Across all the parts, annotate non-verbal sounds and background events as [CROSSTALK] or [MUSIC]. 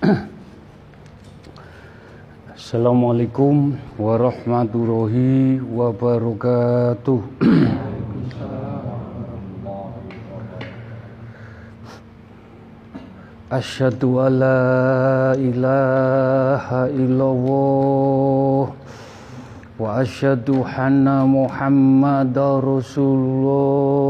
[CLEARS THROAT] Assalamualaikum warahmatullahi wabarakatuh. [CLEARS THROAT] Asyhadu an la ilaha illallah wa asyhadu anna Muhammadar Rasulullah.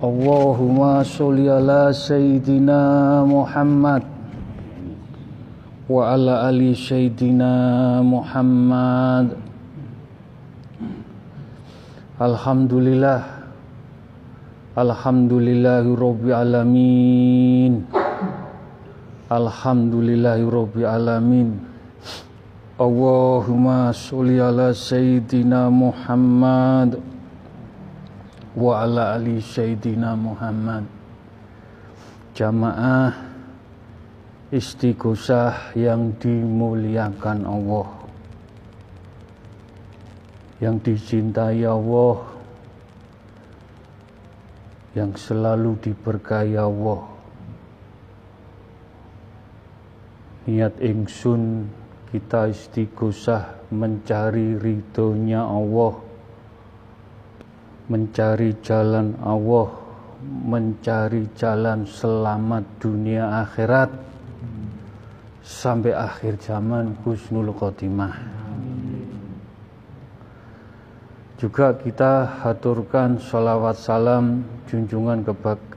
Muhammadar Rasulullah. Allahumma sholli ala sayyidina Muhammad wa ala ali sayyidina Muhammad. Alhamdulillah Alhamdulillahi Rabbil Alamin Alhamdulillahi Rabbil Alamin Allahumma sholli ala Sayyidina Muhammad Wa ala ali Sayyidina Muhammad. Jamaah istighosah yang dimuliakan Allah. Yang dicintai Allah. Yang selalu diberkahi Allah. Niat ingsun kita istighosah mencari ridhonya Allah, mencari jalan Allah, mencari jalan selamat dunia akhirat sampai akhir zaman husnul khotimah. Juga kita haturkan salawat salam junjungan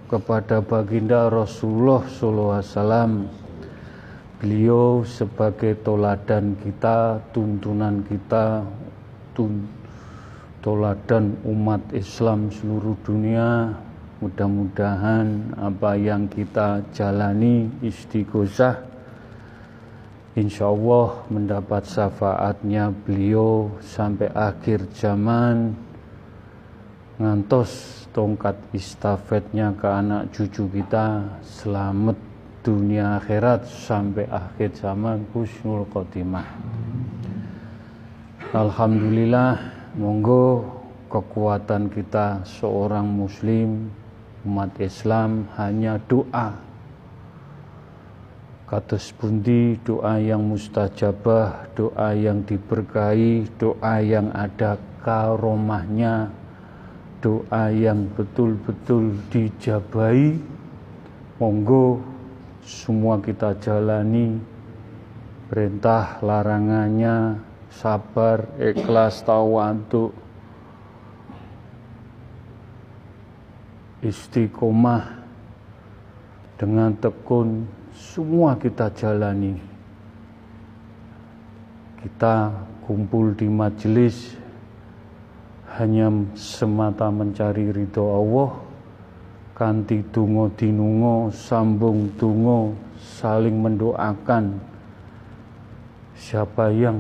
kepada baginda Rasulullah SAW. Beliau sebagai toladan kita, tuntunan kita, tun, toladan umat Islam seluruh dunia. Mudah-mudahan apa yang kita jalani istighosah insya Allah mendapat syafaatnya beliau sampai akhir zaman ngantos tongkat istafetnya ke anak cucu kita selamat dunia akhirat sampai akhir zaman husnul khotimah Alhamdulillah monggo kekuatan kita seorang muslim umat Islam hanya doa Kados pundi doa yang mustajabah, doa yang diberkahi, doa yang ada karomahnya, doa yang betul-betul dijabai. Monggo semua kita jalani perintah larangannya, sabar, ikhlas, tawaduk, istiqomah dengan tekun semua kita jalani. Kita kumpul di majelis hanya semata mencari ridho Allah, kanti dungo dinungo, sambung dungo, saling mendoakan siapa yang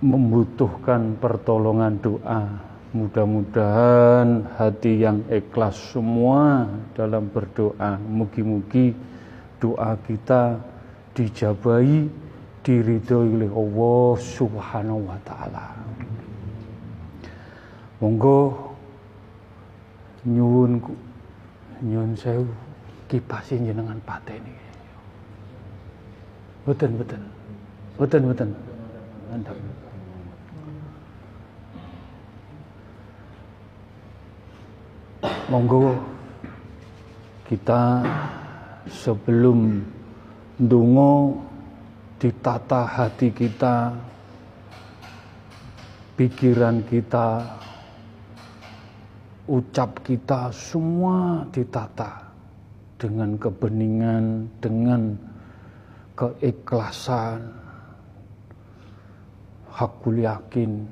membutuhkan pertolongan doa Mudah-mudahan hati yang ikhlas semua dalam berdoa. Mugi-mugi doa kita dijabai, diridhoi oleh Allah Subhanahu wa taala. Monggo nyuwun nyuwun sewu kipasin jenengan pateni. Betul betul. Betul betul. Mantap. Monggo kita sebelum dungo ditata hati kita, pikiran kita, ucap kita semua ditata dengan kebeningan, dengan keikhlasan. Hakul yakin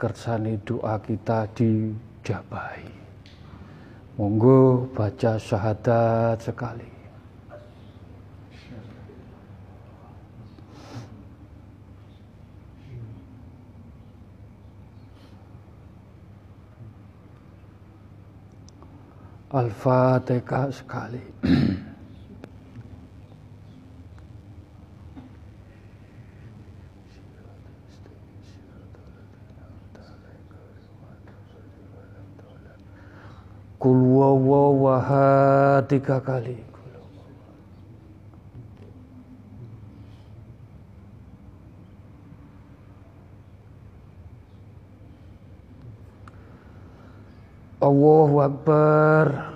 kersane doa kita dijabai. Monggo baca syahadat sekali. Al-Fatihah sekali. [CLEARS THROAT] Kul wawawahad tiga kali. Allahu Akbar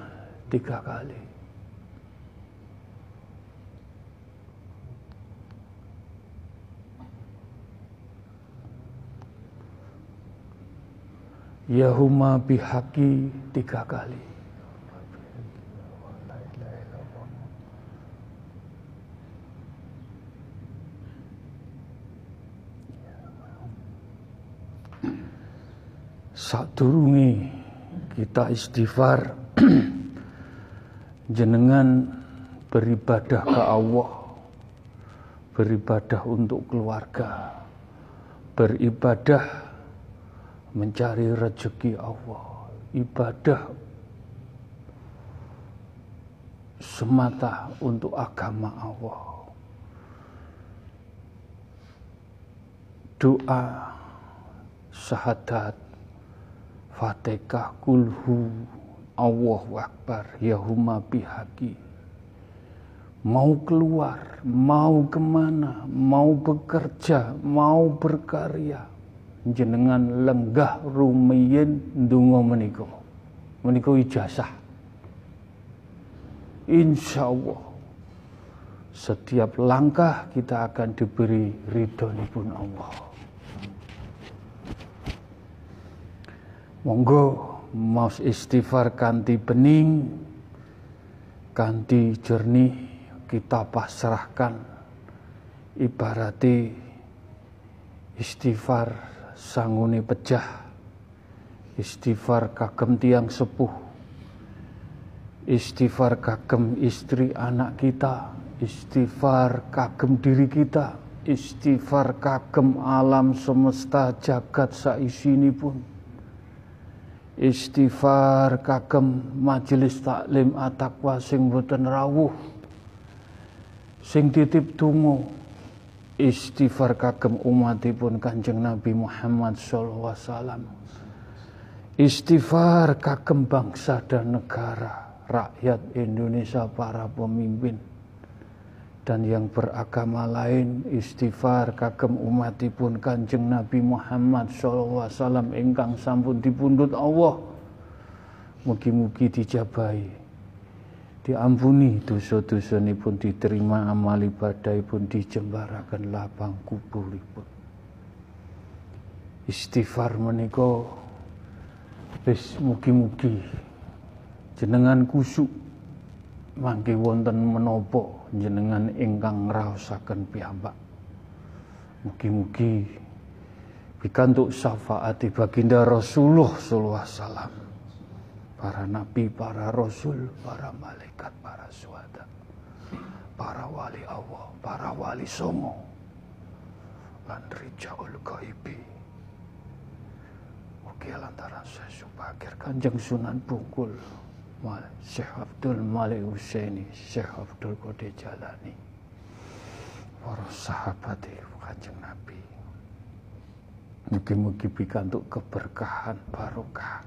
tiga kali. Yahuma bihaki tiga kali. Sadurungi kita istighfar [CLEARS THROAT] jenengan beribadah ke Allah beribadah untuk keluarga beribadah mencari rezeki Allah ibadah semata untuk agama Allah. Doa syahadat Fatihah kulhu Allahu Akbar Yahuma bihaki mau keluar mau ke mana mau bekerja mau berkarya jenengan lenggah rumiyin dungo meniko meniko ijazah. Insya Allah setiap langkah kita akan diberi ridho pun Allah. Monggo maus istighfar kanti bening, kanti jernih kita pasrahkan ibarati istighfar sanguni pecah istighfar kagem tiang sepuh istighfar kagem istri anak kita istighfar kagem diri kita istighfar kagem alam semesta jagat saisini pun istighfar kagem majelis taklim atakwa sing boten rawuh sing titip tungo istighfar kagem umatipun Kanjeng Nabi Muhammad wasallam. Istighfar kagem bangsa dan negara rakyat Indonesia para pemimpin. Dan yang beragama lain istighfar kagem umatipun Kanjeng Nabi Muhammad sallallahu alaihi wasallam. Ingkang sampun dipundhut Allah. Mugi-mugi dijabahi diampuni dosa-dosa pun diterima amal ibadah pun dijembarakan lapang kuburipun istighfar menika wis mugi-mugi jenengan kusuk mangke wonten menapa jenengan ingkang ngraosaken piyambak. Mugi-mugi pikantuk syafaati baginda Rasulullah sallallahu alaihi wasallam. Para nabi, para rasul, para malaikat, para syuhada, para wali Allah, para wali songo, lan rijaul ghaibi. Oke lantaran saya supakir kanjeng Sunan Bungkul. Syekh Abdul Malik Husaini, Syekh Abdul Qadir Jalani, para sahabat kanjeng Nabi. Mugi-mugi pikantuk keberkahan barokah.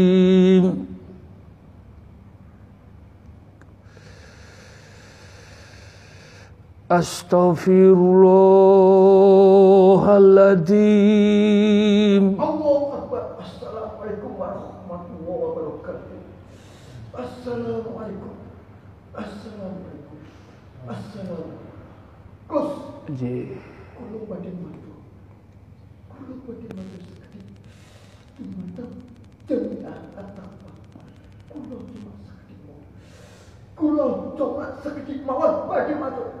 Astaghfirullahaladzim Allah Akbar. Assalamualaikum warahmatullahi wabarakatuh. Assalamualaikum. Assalamualaikum. Assalamualaikum. Kus. Ji. Kulo badhe matu. Kulo badhe matu sekali. Tumatang demi apa? Kulo cuma sakit mau. Kulo cuma sakit mawon badhe matu.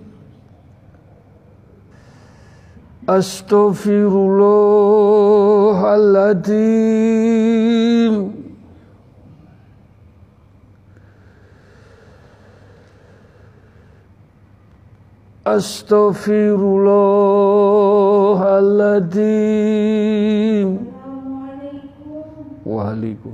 Astaghfirullahaladzim Astaghfirullahaladzim Astaghfirullahaladzim Astaghfirullahaladzim Assalamualaikum. Waalaikumsalam Assalamualaikum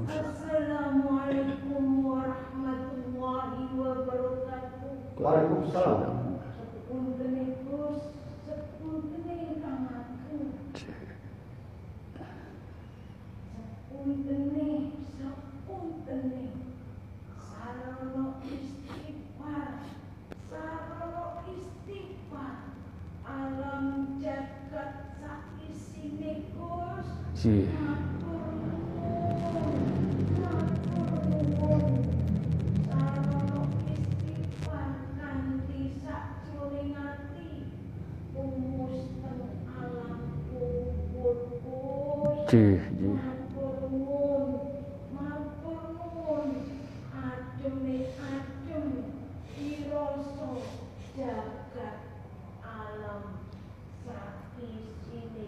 Ji, ji. Jagat alam saisine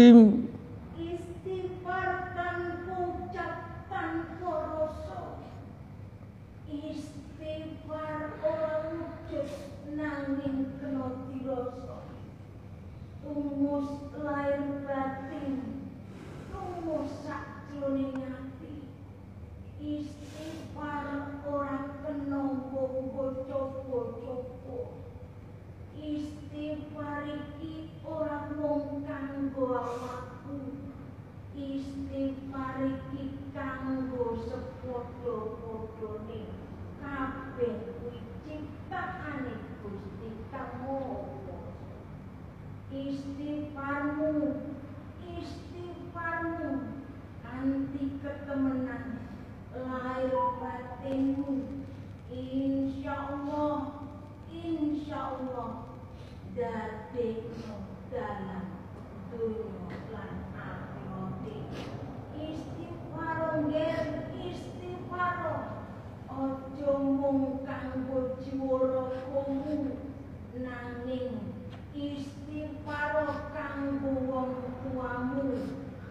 penting istighfaro kanggo wong tuamu.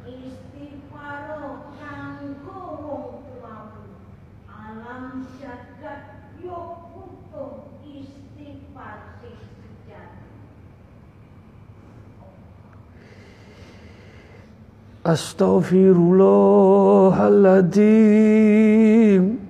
Istighfaro kanggo wong tuamu. Alam jagat yo butuh istighfar sing sejati. Astaghfirullahaladzim.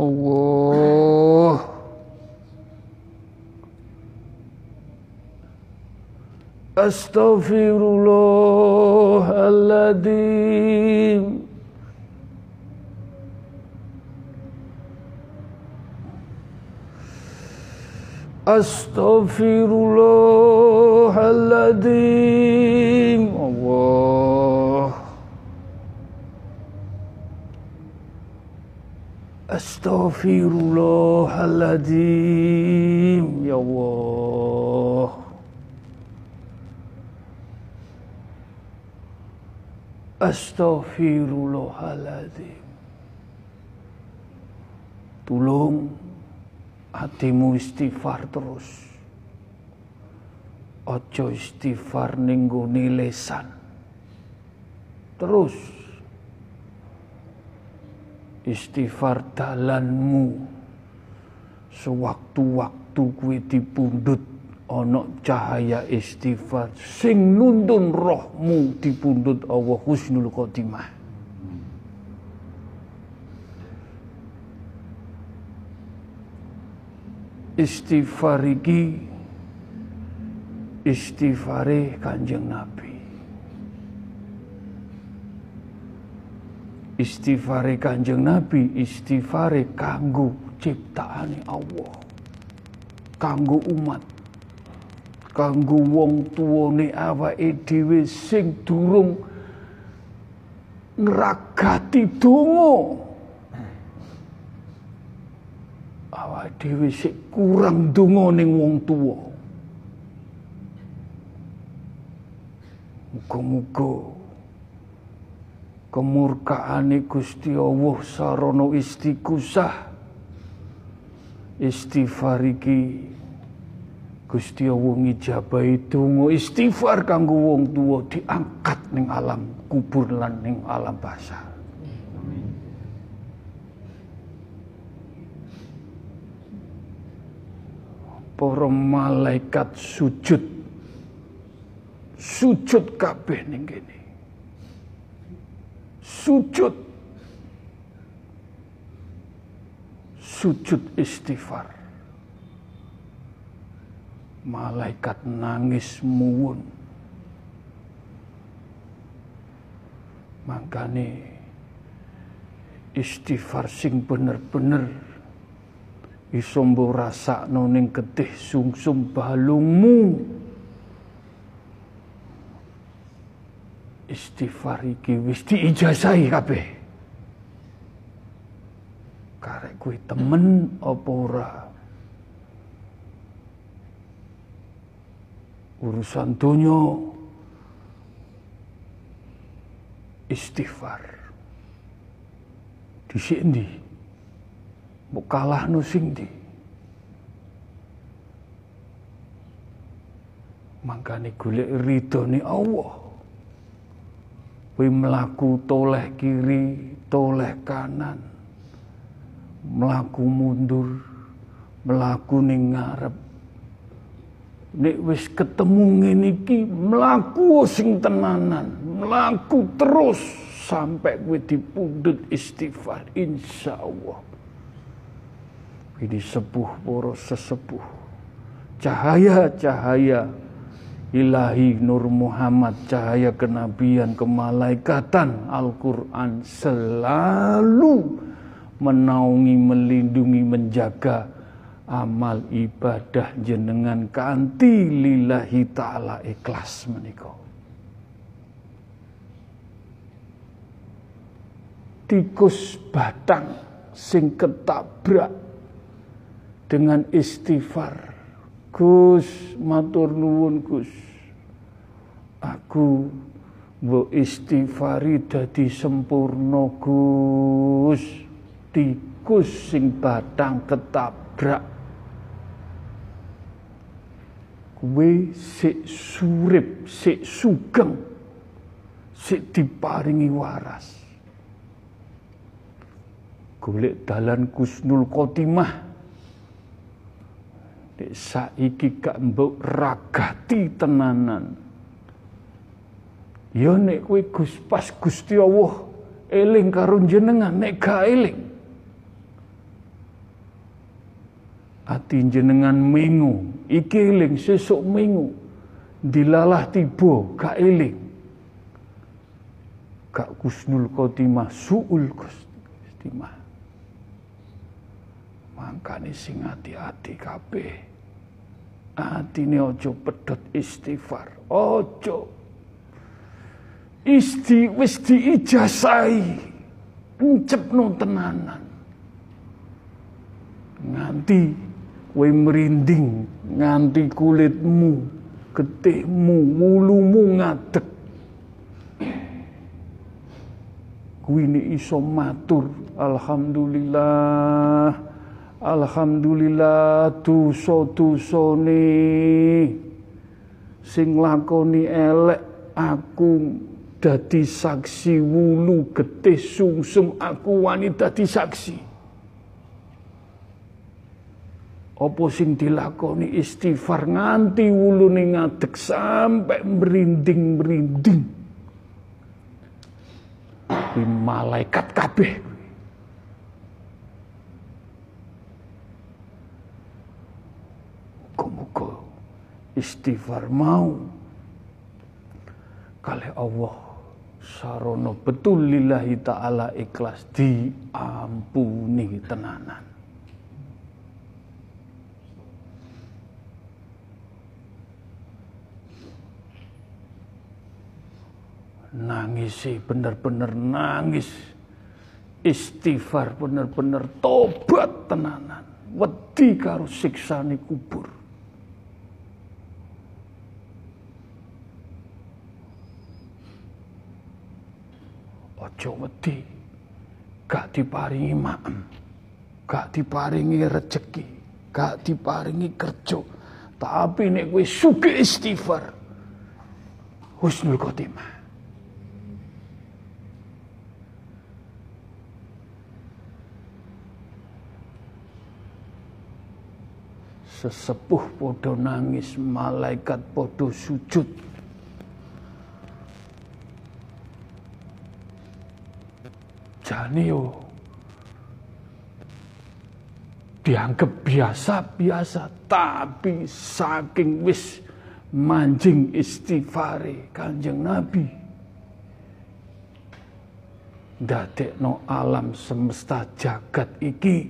Allah Astaghfirullahaladzim Astaghfirullahaladzim Allah Astaghfirullahaladzim. Ya Allah. Astaghfirullahaladzim. Tolong hatimu istighfar terus. Ojo istighfar ningguni lesan. Terus istighfar dalanmu. Sewaktu-waktu kuwi dipundhut ana cahaya istighfar sing nuntun rohmu dipundhut Allah husnul khotimah. Istighfar iki istighfare Kanjeng Nabi istighfare Kanjeng Nabi istighfare kanggo ciptaane Allah kanggo umat kanggo wong tuwane awake dhewe sing durung ngragati donga. Awake dhewe sik kurang donga ning wong tuwa. Muga-muga kemurkaane Gusti Allah sarana istighosah istighfar iki Gusti Allah ngijabahi donga istighfar kanggo wong tuwa diangkat ning alam kubur lan ning alam basa para malaikat sujud. Sujud kabeh ning kene sujud. Sujud istighfar. Malaikat nangis muwun. Makane istighfar sing bener-bener iso mbok rasakno ning getih sungsum balungmu istighfar iki wis diijazahi kabeh. Karek kuwi temen apa ora? Urusan dunia istighfar. Di sini mbok kalah no sing di mangkane golek ridhone Allah kowe mlaku toleh kiri toleh kanan. Mlaku mundur mlaku ning ngarep. Nek wis ketemu ngene iki mlaku sing tenanan mlaku terus sampai kowe dipundhut istighfar insyaallah. Ini sepuh poros sesepuh. Cahaya-cahaya ilahi Nur Muhammad cahaya kenabian kemalaikatan Al-Quran selalu menaungi melindungi menjaga amal ibadah jenengan kanti lillahi ta'ala ikhlas menika. Tikus batang sing ketabrak dengan istighfar Gus matur nuwun Gus. Aku mbok istighfari dadi sempurna Gus. Tikus sing batang ketabrak. Kuwi sik surip sik sugeng sik diparingi waras. Golek dalan Kusnul Khotimah saiki gak mbok ragati tenanan. Ya nek kowe Gus pas Gusti Allah eling karo jenengan nek gak eling. Ati jenengan minggu, iki eling sesuk minggu. Dilalah tiba gak eling. Gak Kusnul Khotimah suul Khotimah. Mangkane sing hati-hati kabeh atine ojo pedot istighfar ojo. Isti wis diijazai encepno tenanan. Nganti kowe merinding nganti kulitmu getihmu mulumu ngadeg. Kuwi iso matur. Alhamdulillah Alhamdulillah dosa-dosane sing lakoni elek aku dadi saksi. Wulu getih sungsum aku wani dadi saksi. Apa sing dilakoni istighfar nganti wulune ngadeg sampai merinding-merinding di malaikat kabeh Muga-muga istighfar mau. Kali Allah sarono betul lillahi ta'ala ikhlas diampuni tenanan. Nangis sih bener-bener nangis. Istighfar bener-bener tobat tenanan. Wedi karo siksane kubur Ojo wedi. Gak diparingi maem. Gak diparingi rezeki. Gak diparingi kerja. Tapi nek kowe suge istighfar. Husnul khotimah. sesepuh podo nangis malaikat podo sujud jane yo. Dianggap biasa-biasa tapi saking wis manjing istighfare Kanjeng Nabi. No alam semesta jagat iki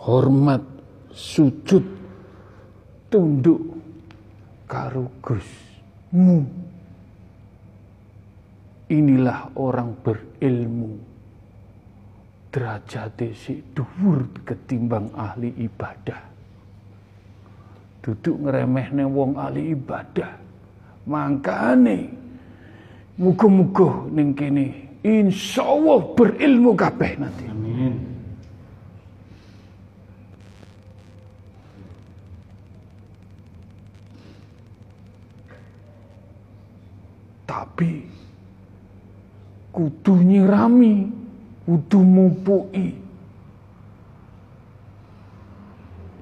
hormat sujud tunduk karo Gusmu Inilah orang berilmu. derajate sik dhuwur ketimbang ahli ibadah. Duduk ngremehne wong ahli ibadah. Mangkane muga-muga ning kene insyaallah berilmu kabeh nanti. Amin. Tapi kudu nyirami, kudu mupuki.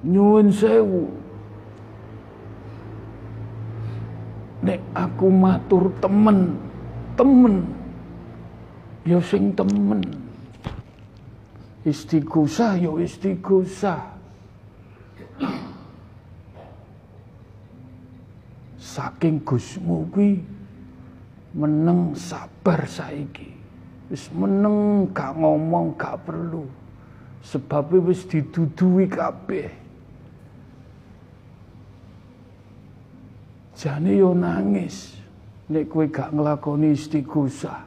Nyuwun sewu. Nek aku matur temen, temen. Ya sing temen. Istighosah ya istighosah. Saking Gusmu kuwi meneng sabar saiki. Wis meneng gak ngomong gak perlu. Sebab wis didudui kabeh. Jane yo nangis nek kowe gak nglakoni istighosah.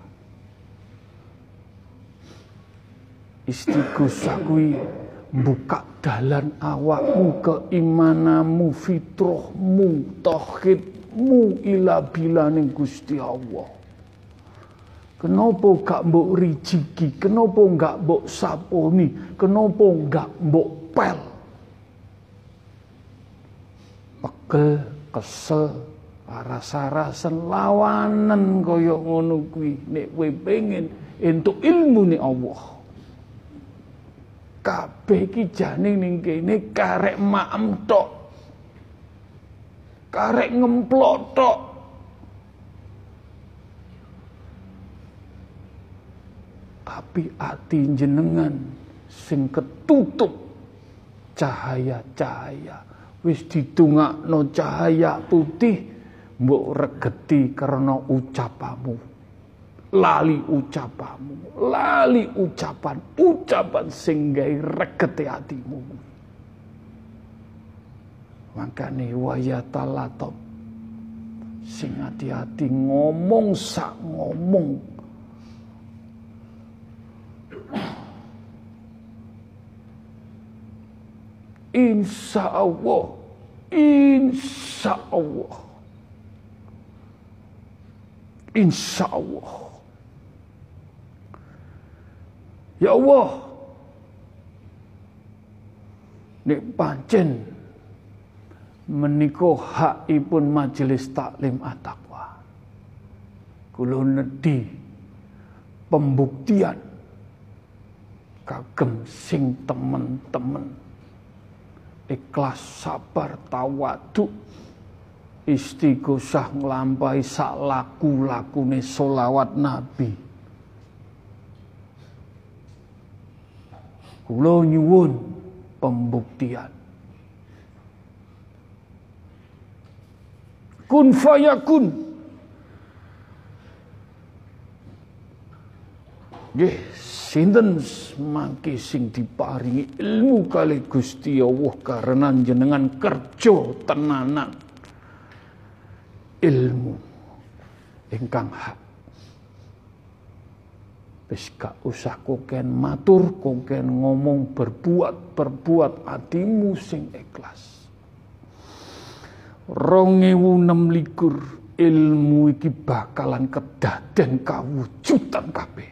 Istighosah kuwi buka dalan awakmu keimananmu fitrahmu tauhidmu ila bilaning Gusti Allah Kenapa gak mbok rijiki? Kenapa gak mbok saponi? Kenapa gak mbok pel? Pegel, kesel, rasa-rasen lawanan kaya ngono kuwi nek kowe pengen entuk ilmu ning Allah. Kabeh iki jane ning kene karek maem tok. Karek ngemplok tok. Tapi ati jenengan sing ketutup. Cahaya-cahaya. Wis didongakno cahaya putih mbok regeti karena ucapamu. Lali ucapamu. Lali ucapan. Ucapan sing gawe regete atimu makane wayatalatop sing hati-hati ngomong sak ngomong. Insya Allah Insya Allah Insya Allah Ya Allah. Nek pancen menika hakipun majelis taklim at-taqwa. Kula nedhi pembuktian kagem sing temen-temen. Ikhlas sabar tawaduk. Istighosah nglampahi sak laku-lakune solawat nabi. Kula nyuwun pembuktian kun fayakun nggih sinten mangke sing diparingi ilmu kali Gusti Allah karena jenengan kerja tenanan. Ilmu ingkang hak. Wis gak usah koken matur koken ngomong berbuat berbuat atimu sing ikhlas 2006 likur ilmu iki bakalan kedaden kawujudan kabeh.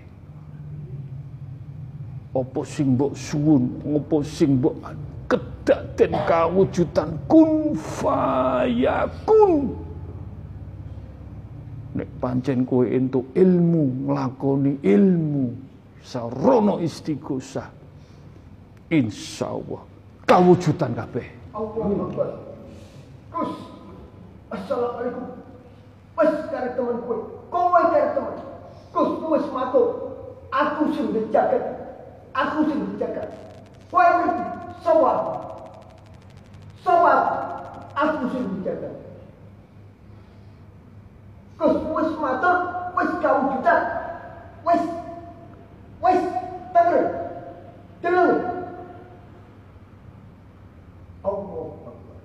Apa sing mbok suwun apa sing mbok kedaden kawujudan? Kun fayakun nek pancen kowe entuk ilmu nglakoni ilmu sarono istighosah insyaallah kawujudan kabeh. Allahu Akbar. Terus, Assalamualaikum. Wes cari teman kue, kowe cari teman. Terus wes matur. Aku sing dijaga. Aku sing dijaga. Kowe ngerti? Sawab. Sawab. Aku sing dijaga. Terus wes matur, wes kau juta. Wes. Wes. Denger. Denger. Allah Akbar.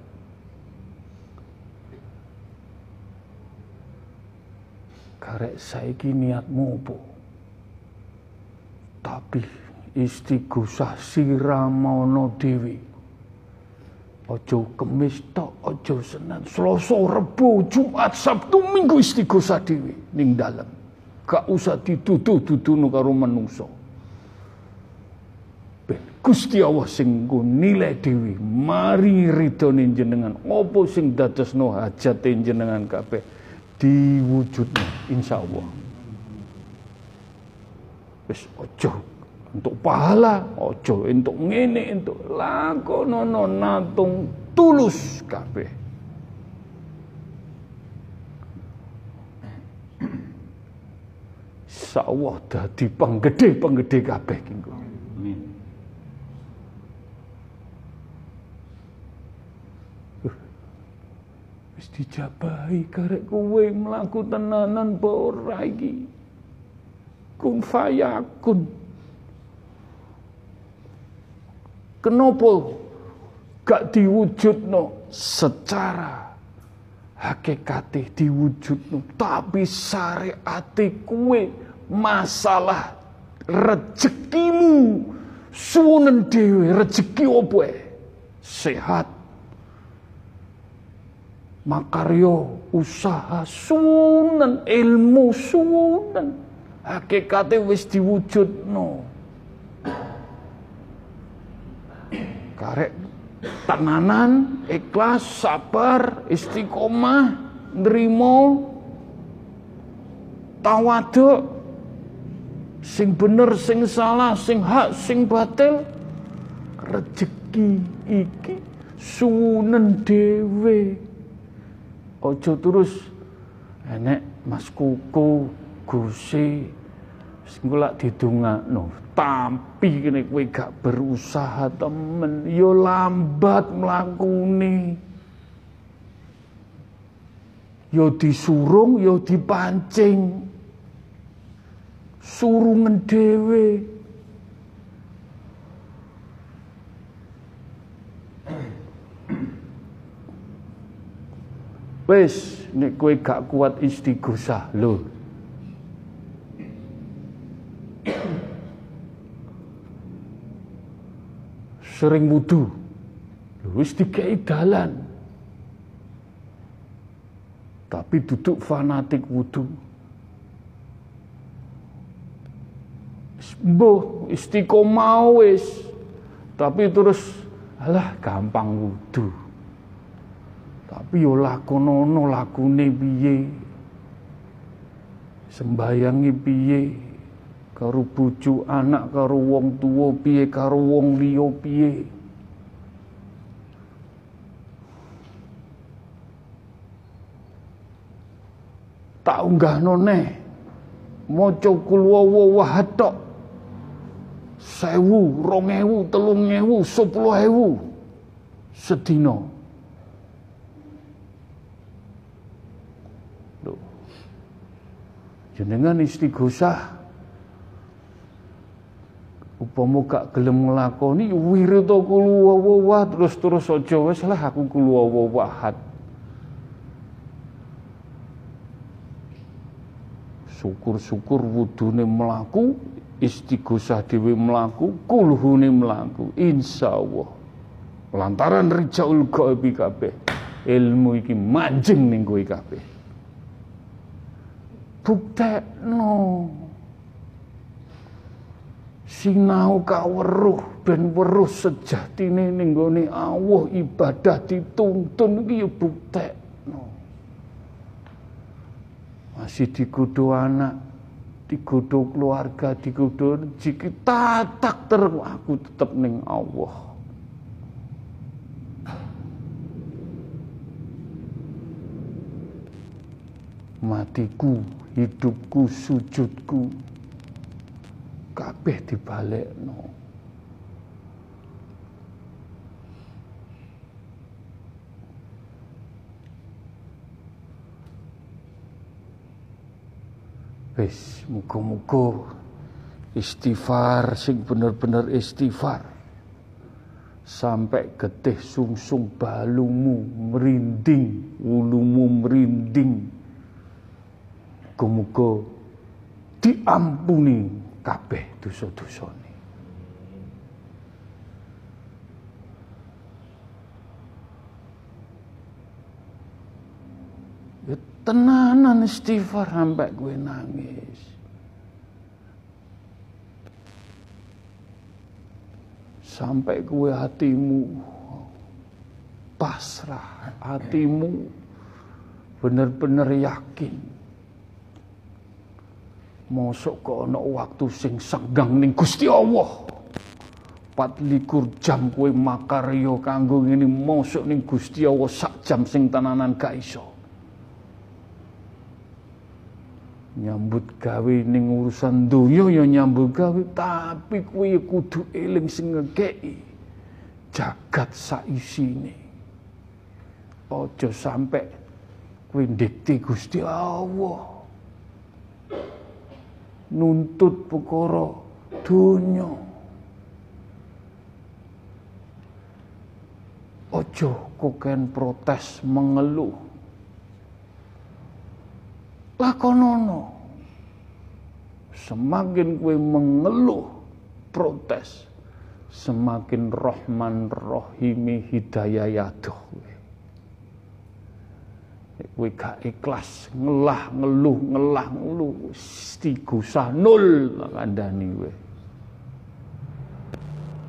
karek saiki niatmu apa tapi istighosah siramono dewi. Ojo kemis tok, ojo senin, selasa, rebo, Jumat, Sabtu, Minggu istighosah dewi ning dalem. Gak usah dituduh-tuduh karo menungso. Ben Gusti Allah sing nilai dewi, mari ridhone jenengan. Apa sing dadosno hajate jenengan kabeh diwujudno insyaallah. Wis ojo untuk pahala, ojo untuk ngene untuk lakonono natung tulus kabeh. Insyaallah dadi penggede-penggede kabeh kingko. Dijabahi karek kowe mlaku tenanan apa ora iki. Kun fayakun. Kenapa gak diwujudno? Secara hakikate diwujudno. Tapi syariate kue masalah rezekimu. Suwenen dhewe rezeki opo sehat makaryo usaha sunan ilmu sunan hakikate wis diwujudno. Karek tenanan ikhlas sabar istiqomah nrimo tawaduk sing bener sing salah sing hak sing batil. Rezeki iki sunen dhewe aja terus. Enek mas kuku gusi sing lak didongakno. Tapi kene kowe gak berusaha temen. Yo lambat mlakune. Yo disurung yo dipancing. Surungen dhewe Wes nek kowe gak kuat istighosah lho sering wudu. Wis dikei dalan. Tapi duduk fanatik wudu. Mbuh istiqomah wis. Tapi terus alah gampang wudu. Tapi yo lakonono lakune piye? Sembayangi piye? karo bojo anak karo wong tuwa piye karo wong liya piye tak unggahno neh maca kulwawa wahad tok sewu, rong ewu, telung ewu, sepuluh ewu sedino. Jenengan istighosah upama gak gelem nglakoni wirid kulu wawah terus-terus aja. Wis lah aku kulu wawah syukur-syukur wudune melaku istighosah dhewe melaku kulhune melaku insyaallah. Lantaran rijaul ghaibi kabeh ilmu iki manjing ning kowe kabeh buktekno sinau kaweruh ben weruh sejatine ning gone Allah ibadah dituntun iki ya buktekno. Masih digodho anak digodho keluarga digodho rezeki tatak ter aku tetep ning Allah. Matiku hidupku sujudku kabeh dibalekno. Wis muga-muga istighfar sing bener-bener istighfar sampai getih sungsung balumu merinding ulumu merinding Muga-muga diampuni kabeh dosa-dosane. Ya tenanan istighfar sampai gue nangis. Sampai gue hatimu pasrah, hatimu benar-benar yakin Mosok kok ana waktu sing senggang ning Gusti Allah. 24 jam kue makaryo kanggo ngene mosok ning Gusti Allah sak jam sing tenanan gak iso. Nyambut gawe ning urusan donya ya nyambut gawe tapi kue kudu eling sing ngekeki jagat saisine. Ojo sampai kue ndikti Gusti Allah. Nuntut perkara donya. Ojo koken protes mengeluh. Lakonono. Semakin kue mengeluh protes, semakin rohman rohimi hidayah yaduh Kue gak ikhlas ngelah ngeluh ngelah ngeluh stigusa nol kandani kue.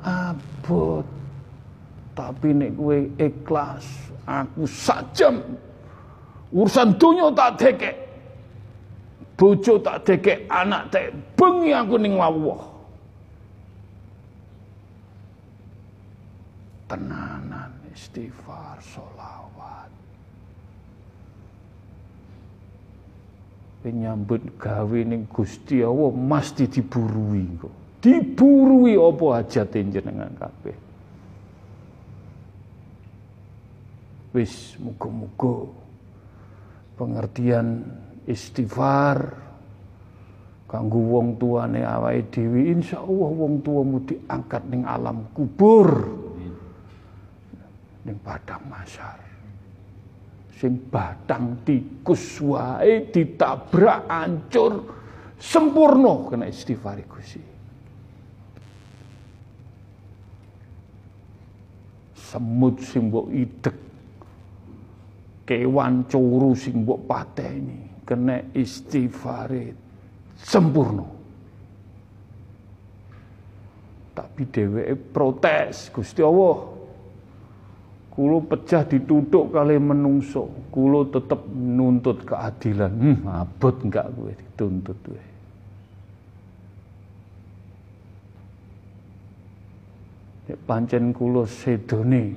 Abot tapi nek kowe ikhlas, aku sajam urusan dunia tak dekek. Bojo tak dekek, anak tak bengi aku ning lawuh. Tenanan istighfar solawat. Penyambut gawe ning Gusti Allah mesti diburui kok. Diburui apa hajate jenengan kabeh. wis muga-muga pengertian istighfar kanggo wong tuane awake dhewe insyaallah wong tuamu diangkat ning alam kubur ning padang masyar sing batang tikus wae ditabrak ancur sempurna kena istighfar Gusti. Semut sing mbok idek kewan curu sing mbok pateni kena istighfare sempurna. Tapi dheweke protes Gusti Allah kulo pecah ditutuk kali menungso. Kulo tetep nuntut keadilan. Hmm, abot enggak gue dituntut gue pancen kulo sedone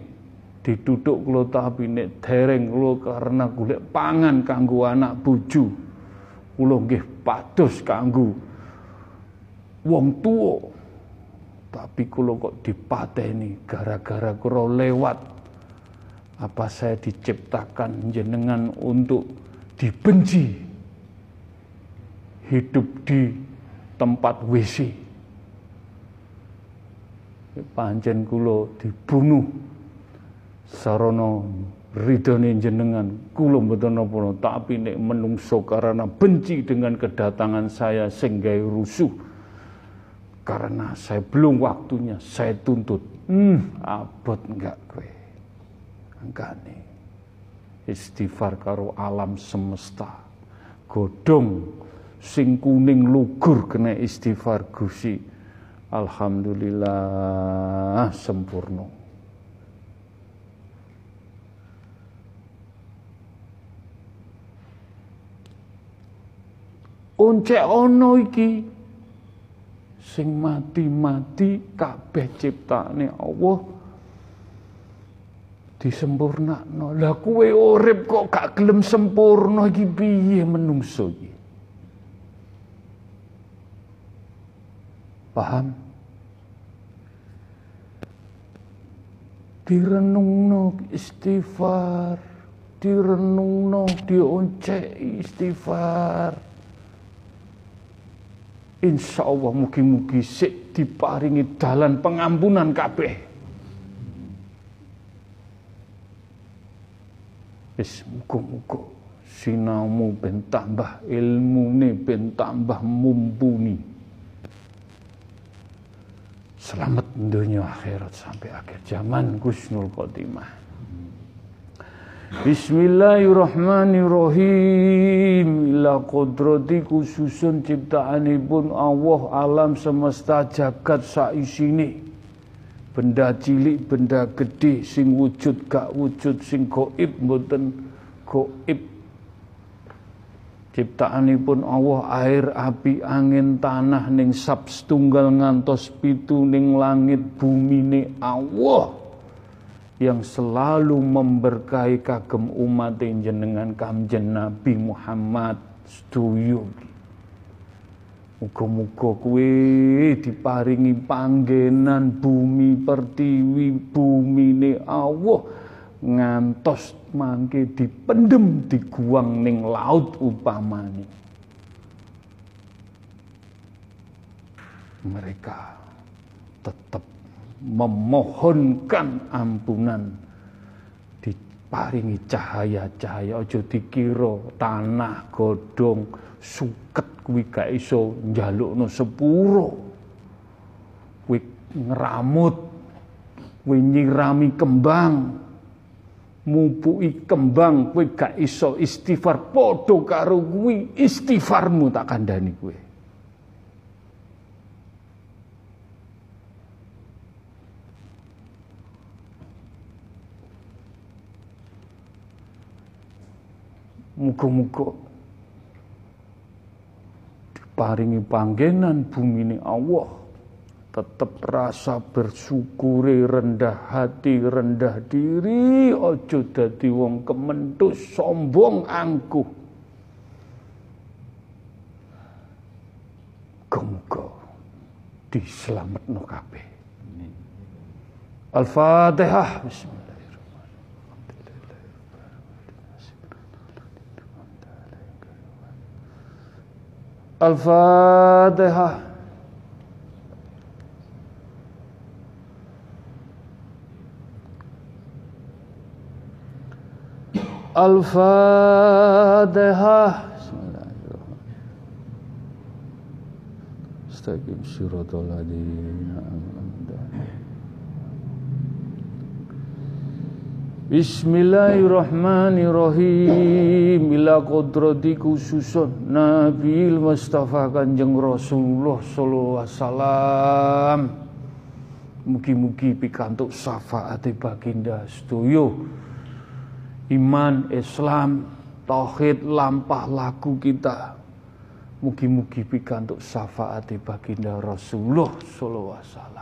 ditutuk kula tapi nek dereng kula karena golek pangan kanggo anak bojo kula nggih pados kanggo wong tuwa. Tapi kula kok dipateni gara-gara kula lewat apa saya diciptakan jenengan untuk dibenci? Hidup di tempat WC. Pancen kula dibunuh. Sarana ridhone jenengan. Kula mboten napa tapi nek menungso karena benci dengan kedatangan saya sehingga rusuh. Karena saya belum waktunya saya tuntut. Hmm abot enggak kowe nih istighfar karo alam semesta. Godong sing kuning lugur kena istighfar Gusti. Alhamdulillah sempurna. Oncek ono iki sing mati-mati kabeh ciptane Allah disempurnakno. Lah kuwe urip kok gak gelem sempurna iki piye menungso iki? Paham? Direnungno istighfar, direnungno dioncek istighfar. Insya Allah mugi-mugi sik diparingi dalan pengampunan kabeh. Wis muga-muga sinaumu ben tambah ilmune ben tambah mumpuni. Selamat dunia akhirat sampai akhir zaman Gusnul Khotimah. Bismillahirrahmanirrahim Ila kodrati khususun ciptaanipun Allah alam semesta jagat saisine Benda cilik, benda gede, sing wujud gak wujud, sing goib mboten goib. Ciptaanipun Allah air, api, angin, tanah ning sab setunggal ngantos pitu ning langit bumi ning Allah yang selalu memberkahi kagem umat jenengan kamjen Nabi Muhammad setuju Muga-muga kuwi diparingi panggenan bumi pertiwi bumi ne Allah. Ngantos mangke dipendem diguang ning laut upamane. Mereka tetap memohonkan ampunan. Diparingi cahaya-cahaya aja dikira tanah godong suket kuwi gak iso njalukno sepuro. Kuwi ngramut kuwi nyirami kembang mupuki kembang kuwi gak iso istighfar. Padha karo kuwi istighfarmu tak kandhani kuwi. Muga-muga diparingi panggenan bumi ini Allah. Tetap rasa bersyukuri rendah hati rendah diri. Ojo dadi wong kementus sombong angkuh. Muga diselametno kabeh. Al-Fatihah. Bismillah الفاتحة. الفاتحة. استقيم صراط الذين أنعمت Bismillahirrahmanirrahim. Bila kodrati khususun Nabi Mustafa Kanjeng Rasulullah Sallallahu Alaihi Wasallam. Mugi-mugi pikantuk syafaat baginda setuyo Iman, Islam, Tauhid, lampah laku kita. Mugi-mugi pikantuk syafaat baginda Rasulullah Sallallahu Alaihi Wasallam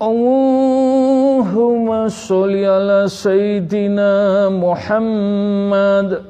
Allahumma sholli ala Sayyidina Muhammad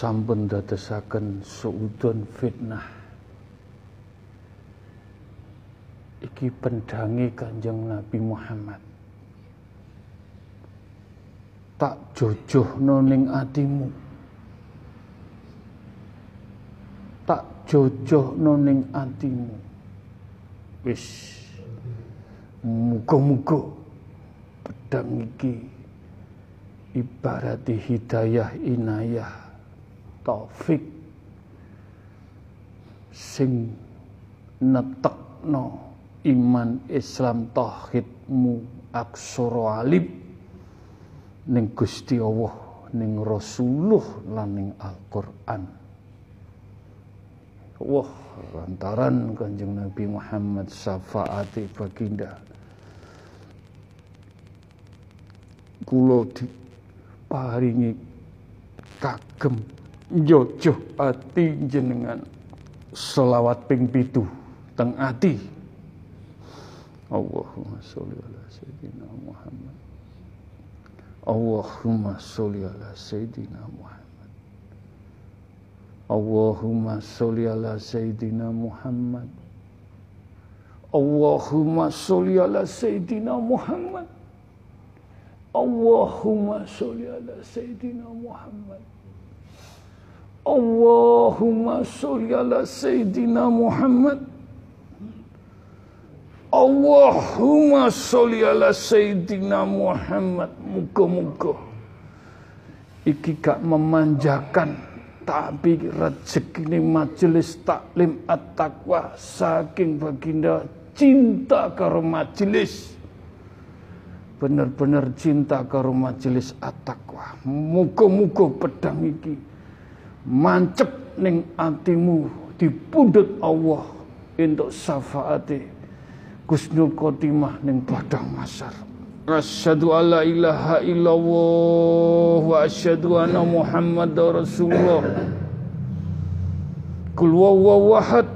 sampun dadosaken suudon fitnah. Iki pendangi Kanjeng Nabi Muhammad. Tak jojohno ning atimu. Tak jojohno ning atimu. Wis muga-muga pedang iki ibarati hidayah inayah taufik sing netekno iman Islam tauhidmu aksara alif ning Gusti Allah ning Rasulullah lan ning Al-Qur'an Wah, lantaran Kanjeng Nabi Muhammad syafaati baginda. Kula diparingi kagem njojoh ati jenengan selawat ping pitu teng ati. Allahumma sholli ala sayyidina Muhammad. Allahumma sholli ala sayyidina Muhammad. Allahumma sholli ala sayyidina Muhammad. Allahumma sholli ala sayyidina Muhammad. Allahumma sholli ala sayyidina Muhammad. Allahumma sholli ala sayyidina Muhammad. Allahumma sholli ala sayyidina Muhammad. Muga-muga iki gak memanjakan. Tapi rezeki majelis taklim at-taqwa. Saking baginda cinta karo majelis. Bener-bener cinta karo majelis at-taqwa. Muga-muga pedang iki mancep ning atimu dipundhut Allah untuk syafaate Gusnul Khotimah ning padang masar Asyhadu alla ilaha illallah wa asyhadu anna Muhammadar Rasulullah. Kul wawahad.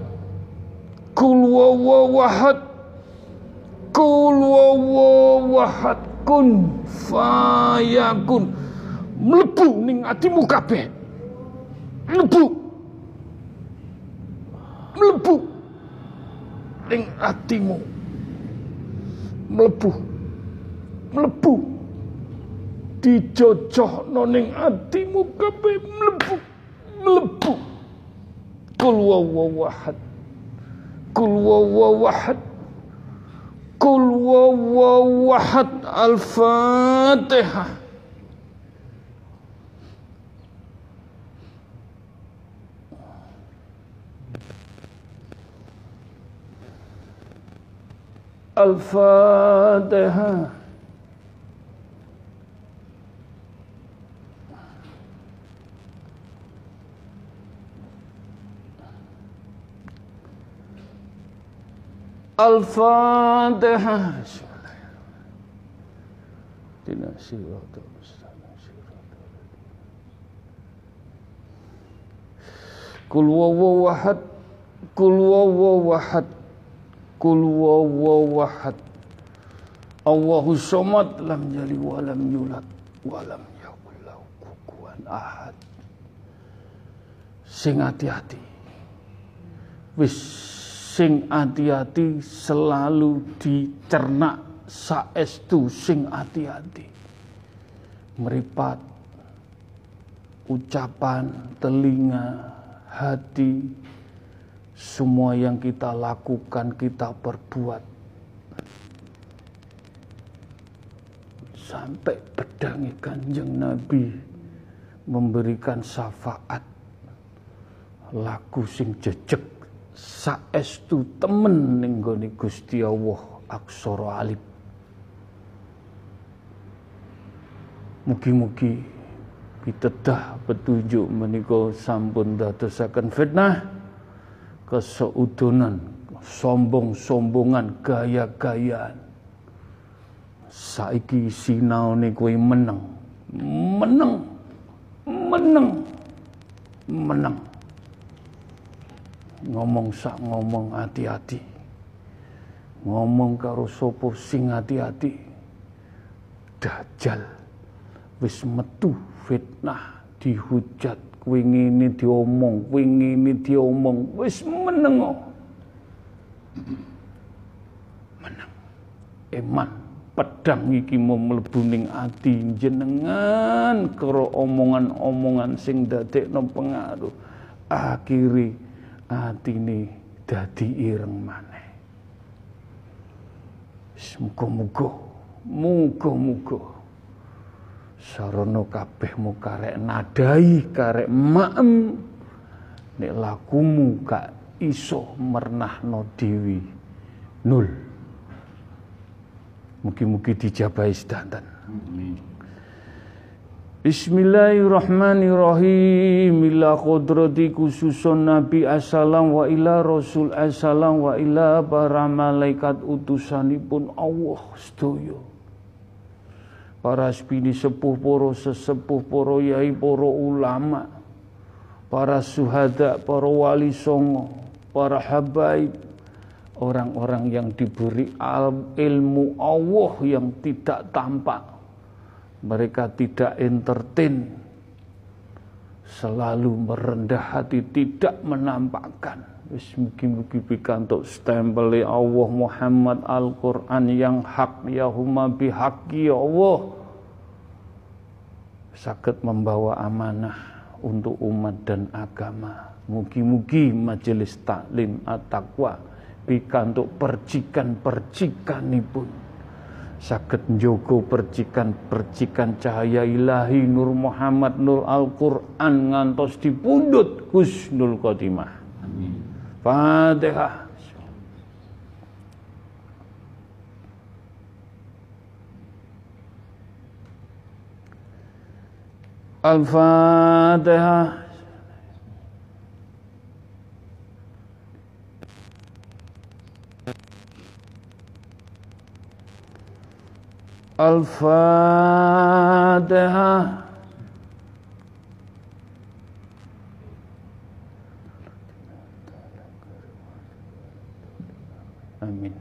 Kul wawahad. Kul wawahad. Kun fayakun. Mlebu ning atimu kabeh. Mlebu. Mlebu ning atimu. Mlebu mlebu dijojohno ning atimu kabeh mlebu mlebu kul wawahad kul wawahad kul wawahad al-fatihah Al-Fatihah Al-Fatihah. Kul wawahad Kul wawahad Kul wawahad Allahu somad lam jali walam yulad walam yakul lahu kukuwan ahad. Sing hati-hati. Wis sing hati-hati selalu dicerna saestu sing hati-hati. Meripat ucapan telinga hati semua yang kita lakukan kita perbuat. Sampai pedangi kanjeng Nabi memberikan syafaat. Laku sing jejek saestu temen ning gone Gusti Allah aksara alif Mugi-mugi pitedah petunjuk menika sampun dadosaken fitnah keseudonan sombong-sombongan gaya-gayaan. Saiki sinaone kowe meneng. Meneng. Meneng. Meneng. Ngomong sak ngomong hati-hati. Ngomong karo sopo sing hati-hati. Dajjal. Wis metu fitnah dihujat kuwi ngene diomong kuwi ngene diomong. Wis meneng meneng. Eman pedang iki mau mlebu ning ati. Jenengan karo omongan-omongan sing dadekno pengaruh. Akhirnya atine dadi ireng maneh. Muga-muga, muga-muga sarana kabeh karek nadai karek maem nek lakumu gak iso mernahno dewi nul. Mugi-mugi dijabahi sedanten. Amin. Bismillahirrahmanirrahim Ila kodrati khususun Nabi Assalam wa ila Rasul Assalam wa ila para malaikat utusanipun Allah sedoyo Para spini sepuh poro sesepuh poro yai poro ulama Para suhada, para wali songo Para habaib Orang-orang yang diberi ilmu Allah yang tidak tampak mereka tidak entertain, selalu merendah hati, tidak menampakkan. Wis mugi-mugi pikantuk stempel Allah Muhammad Al-Qur'an yang hak ya huma bihaqi ya Allah. Sakit membawa amanah untuk umat dan agama. Mugi-mugi majelis taklim at-taqwa pikantuk percikan-percikan pun saged njogo percikan-percikan cahaya ilahi Nur Muhammad Nur Al-Qur'an ngantos dipundhut Husnul Khotimah. Amin. Fatihah. Al-Fatihah. Al-Fatihah. Amin.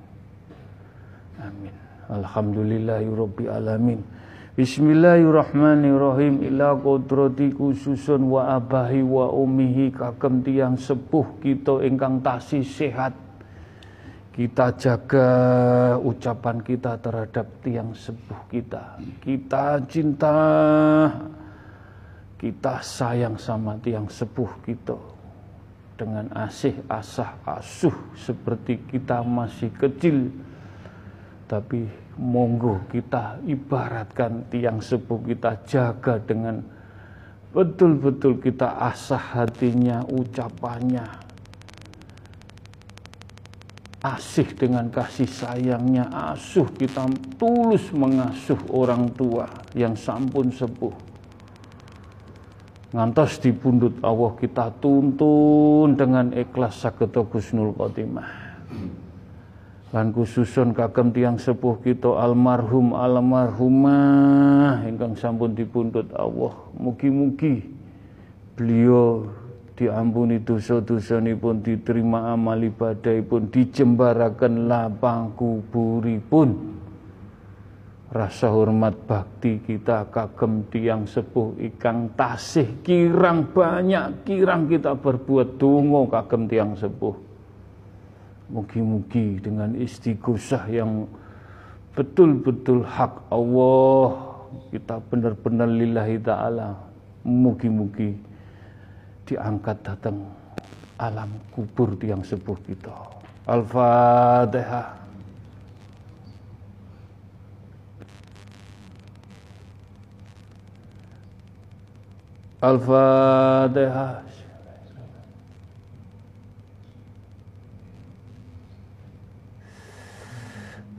Amin. Alhamdulillahirabbil alamin. Bismillahirrahmanirrahim ila kodrati khususun wa abahi wa umihi kagem tiang sepuh kita ingkang tasih sehat kita jaga ucapan kita terhadap tiang sepuh kita kita cinta kita sayang sama tiang sepuh kita dengan asih asah asuh seperti kita masih kecil tapi monggo kita ibaratkan tiang sepuh kita jaga dengan betul-betul kita asah hatinya, ucapannya, asih dengan kasih sayangnya, asuh kita tulus mengasuh orang tua yang sampun sepuh. Ngantos di pundut Allah kita tuntun dengan ikhlas saketo Gusnul Khotimah. Lan khususun kagem tiang sepuh kita almarhum almarhumah ingkang sampun dipundhut Allah. Mugi-mugi beliau diampuni dosa-dosanipun diterima amal ibadahipun dijembaraken lapang kuburipun rasa hormat bakti kita kagem tiang sepuh ikang tasih kirang banyak kirang kita berbuat. Donga kagem tiang sepuh. Mugi-mugi dengan istighosah yang betul-betul hak Allah kita benar-benar lillahi ta'ala mugi-mugi diangkat datang alam kubur yang sepuh kita. Al-Fatihah الفاتحة.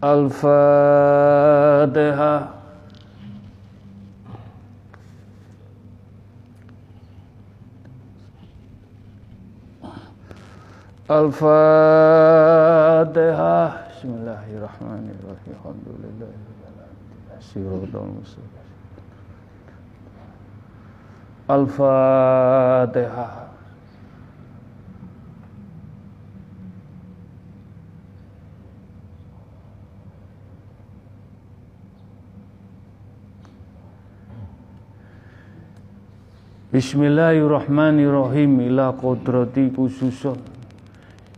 الفاتحة. الفاتحة. بسم الله الرحمن الرحيم. الحمد لله رب العالمين. الصراط المستقيم Al-Fatihah Bismillahirrahmanirrahim. Ila kodrati khususun.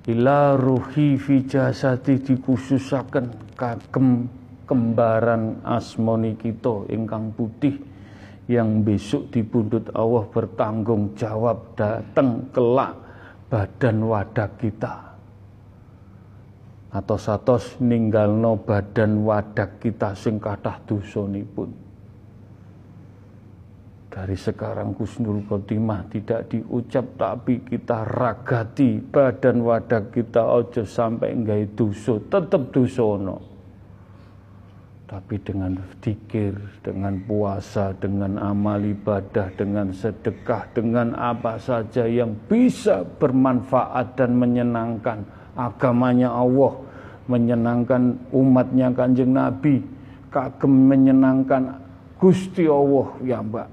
Ila ruhi fi jasadi dikhususaken kagem kembaran asmoni kita ingkang putih yang besok dipundhut Allah bertanggung jawab dateng kelak badan wadah kita. Atau satos ninggalno badan wadah kita sing kathah dosanipun dari sekarang Kusnul Khotimah tidak diucap tapi kita ragati badan wadah kita ojo sampai enggak dosa tetap dosono tapi dengan dikir dengan puasa dengan amal ibadah dengan sedekah dengan apa saja yang bisa bermanfaat dan menyenangkan agamanya Allah menyenangkan umatnya kanjeng Nabi kagem menyenangkan Gusti Allah. Ya mbak.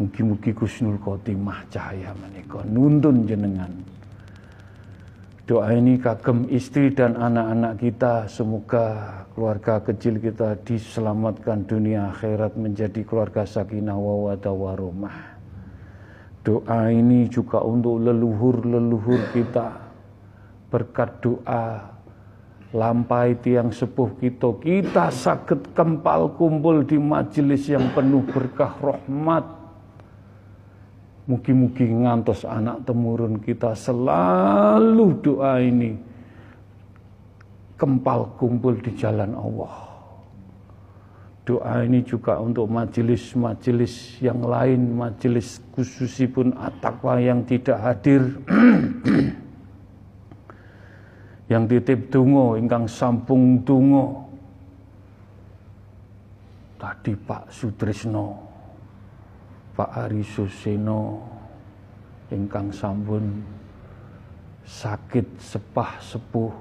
Mugi-mugi Gusnul Khotimah cahaya menika. Nuntun jenengan. Doa ini kagem istri dan anak-anak kita. Semoga keluarga kecil kita diselamatkan dunia akhirat menjadi keluarga sakinah wa warahmah. Doa ini juga untuk leluhur-leluhur kita. Berkat doa lampai tiang sepuh kita kita sakit kempal kumpul di majelis yang penuh berkah rahmat Mugi-mugi ngantos anak temurun kita selalu doa ini kempal kumpul di jalan Allah. Doa ini juga untuk majelis-majelis yang lain, majelis khususipun at-taqwa yang tidak hadir. [CLEARS THROAT] yang titip tungo ingkang sampung tungo tadi Pak Sutrisno Pak Ari Suseno ingkang sampun sakit sepah sepuh.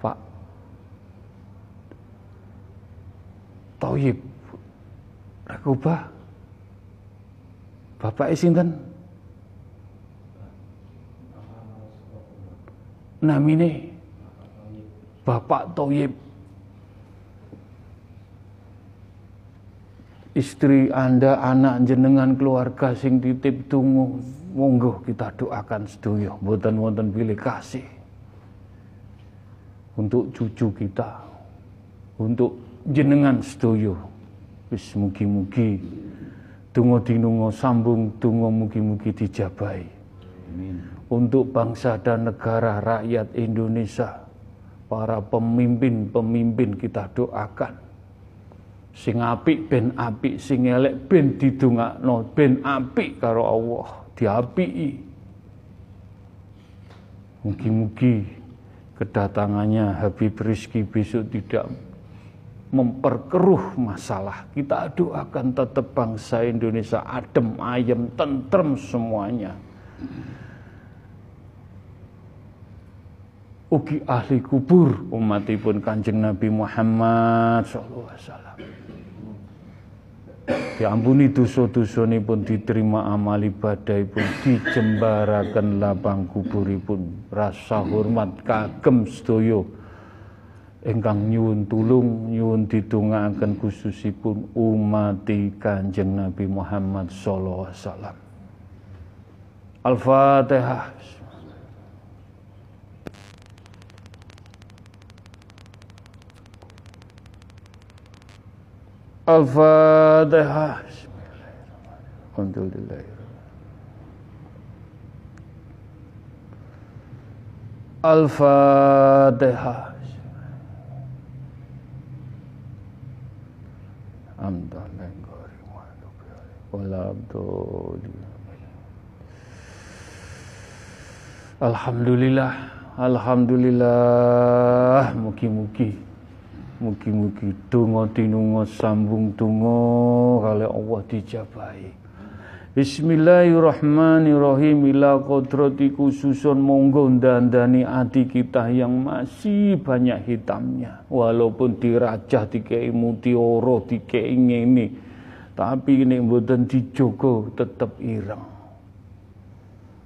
Pak Toyib Rakubah Bapak Isinten namine Bapak Toyib istri anda anak jenengan keluarga sing titip tunggu. Monggo kita doakan sedoyo. Mboten wonten pilih kasih. Untuk cucu kita. Untuk jenengan sedoyo. Wis mugi-mugi tungo dinungo sambung tungo mugi-mugi dijabai. Amin. Untuk bangsa dan negara rakyat Indonesia. Para pemimpin-pemimpin kita doakan. Sing apik ben apik, sing elek ben didongakno, ben apik karo Allah, diapiki. Mugi-mugi kedatangannya Habib Rizki besok tidak memperkeruh masalah. Kita doakan tetap bangsa Indonesia adem, ayem, tentrem semuanya. ugi ahli kubur umatipun Kanjeng Nabi Muhammad sallallahu alaihi wasallam. Diampuni dosa pun diterima amal pun dijembaraken lapang kuburipun. Rasa hormat kagem sedaya ingkang nyuwun tulung nyuwun ditungakaken khususipun umati Kanjeng Nabi Muhammad sallallahu alaihi wasallam. Al-Fatihah. Al-Fatihah. Alhamdulillah. Al-Fatihah. Alhamdulillah, Alhamdulillah, mugi-mugi Mugi-mugi donga tinunga sambung donga kali Allah dijabahi. Bismillahirrahmanirrahim. Ila kodrati khususun monggo dandani hati kita yang masih banyak hitamnya. Walaupun dirajah dikei mutiara dikei ngene. Tapi ini mboten dijogo tetap ireng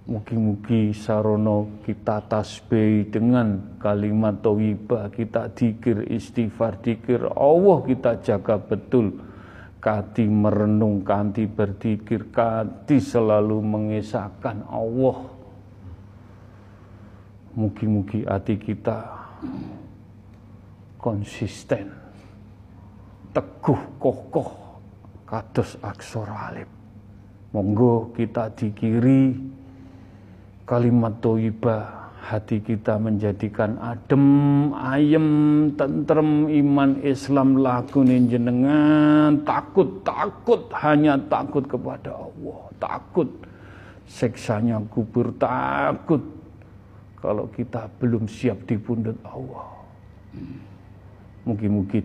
Mugi-mugi sarono kita tasbih dengan kalimat thayyibah, kita dikir istighfar, dikir Allah kita jaga betul. Kati merenung, kanti berdikir, kati selalu mengesahkan Allah. Mugi-mugi hati kita konsisten, teguh, kokoh, kados aksara alif. Monggo kita dikiri kalimat toibah hati kita menjadikan adem, ayem, tentrem iman Islam lakuin jenengan. Takut, takut hanya takut kepada Allah, takut. Seksanya kubur, takut. Kalau kita belum siap di pundut Allah. Mugi-mugi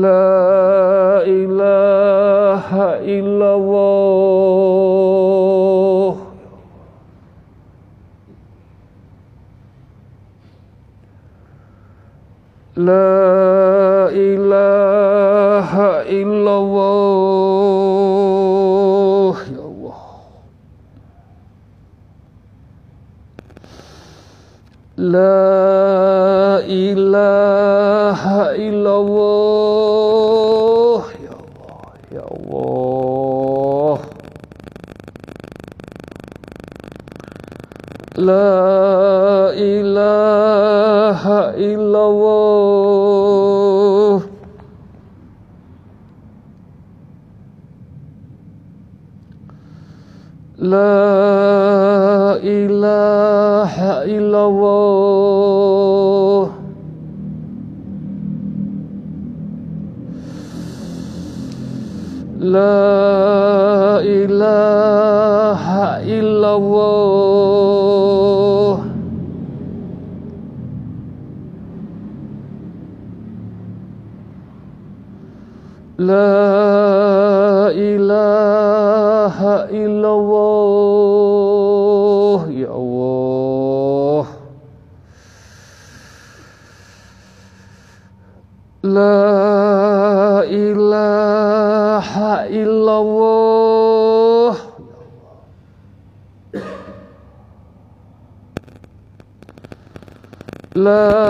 La ilaha illallah La ilaha La ilaha La ilaha illallah Ya Allah La ilaha illallah La